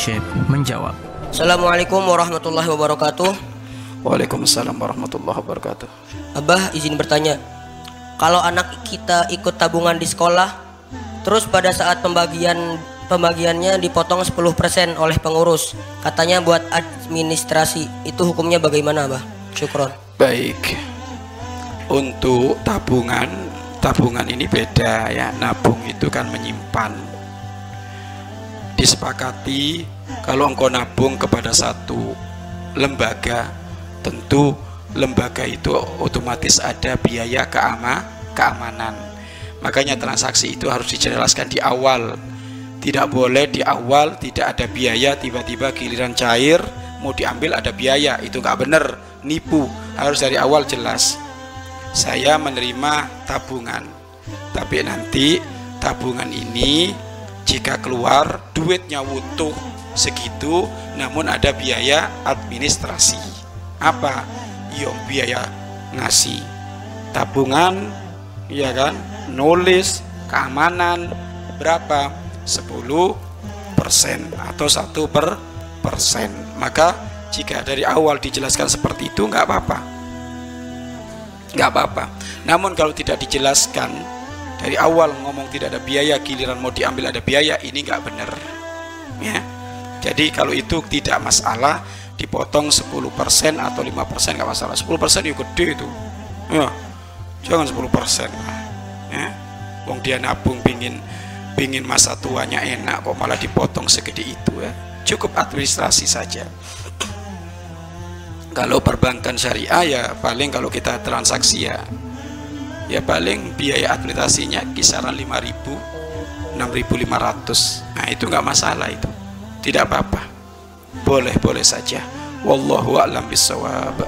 Syekh menjawab. Assalamualaikum warahmatullahi wabarakatuh. Waalaikumsalam warahmatullahi wabarakatuh. Abah izin bertanya. Kalau anak kita ikut tabungan di sekolah, terus pada saat pembagian pembagiannya dipotong 10% oleh pengurus, katanya buat administrasi, itu hukumnya bagaimana, Abah? Syukron. Baik. Untuk tabungan, tabungan ini beda ya. Nabung itu kan menyimpan. Disepakati kalau engkau nabung kepada satu lembaga tentu lembaga itu otomatis ada biaya keama, keamanan. Makanya transaksi itu harus dijelaskan di awal. Tidak boleh di awal tidak ada biaya tiba-tiba giliran cair mau diambil ada biaya. Itu nggak benar nipu. Harus dari awal jelas. Saya menerima tabungan. Tapi nanti tabungan ini jika keluar duitnya utuh segitu namun ada biaya administrasi. Apa? Yo biaya ngasih tabungan ya kan? Nulis keamanan berapa? 10 persen atau satu per persen. Maka jika dari awal dijelaskan seperti itu nggak apa-apa. Nggak apa-apa. Namun kalau tidak dijelaskan dari awal ngomong tidak ada biaya giliran mau diambil ada biaya ini nggak benar ya. Jadi kalau itu tidak masalah dipotong 10% atau 5% nggak masalah. 10% itu gede itu. Ya. Jangan 10% lah. Ya. Wong dia nabung pingin pingin masa tuanya enak kok malah dipotong segede itu ya. Cukup administrasi saja. Kalau perbankan syariah ya paling kalau kita transaksi ya ya paling biaya administrasinya kisaran 5000 6500 nah itu nggak masalah itu. Tidak apa-apa. Boleh-boleh saja. Wallahu a'lam bissawab.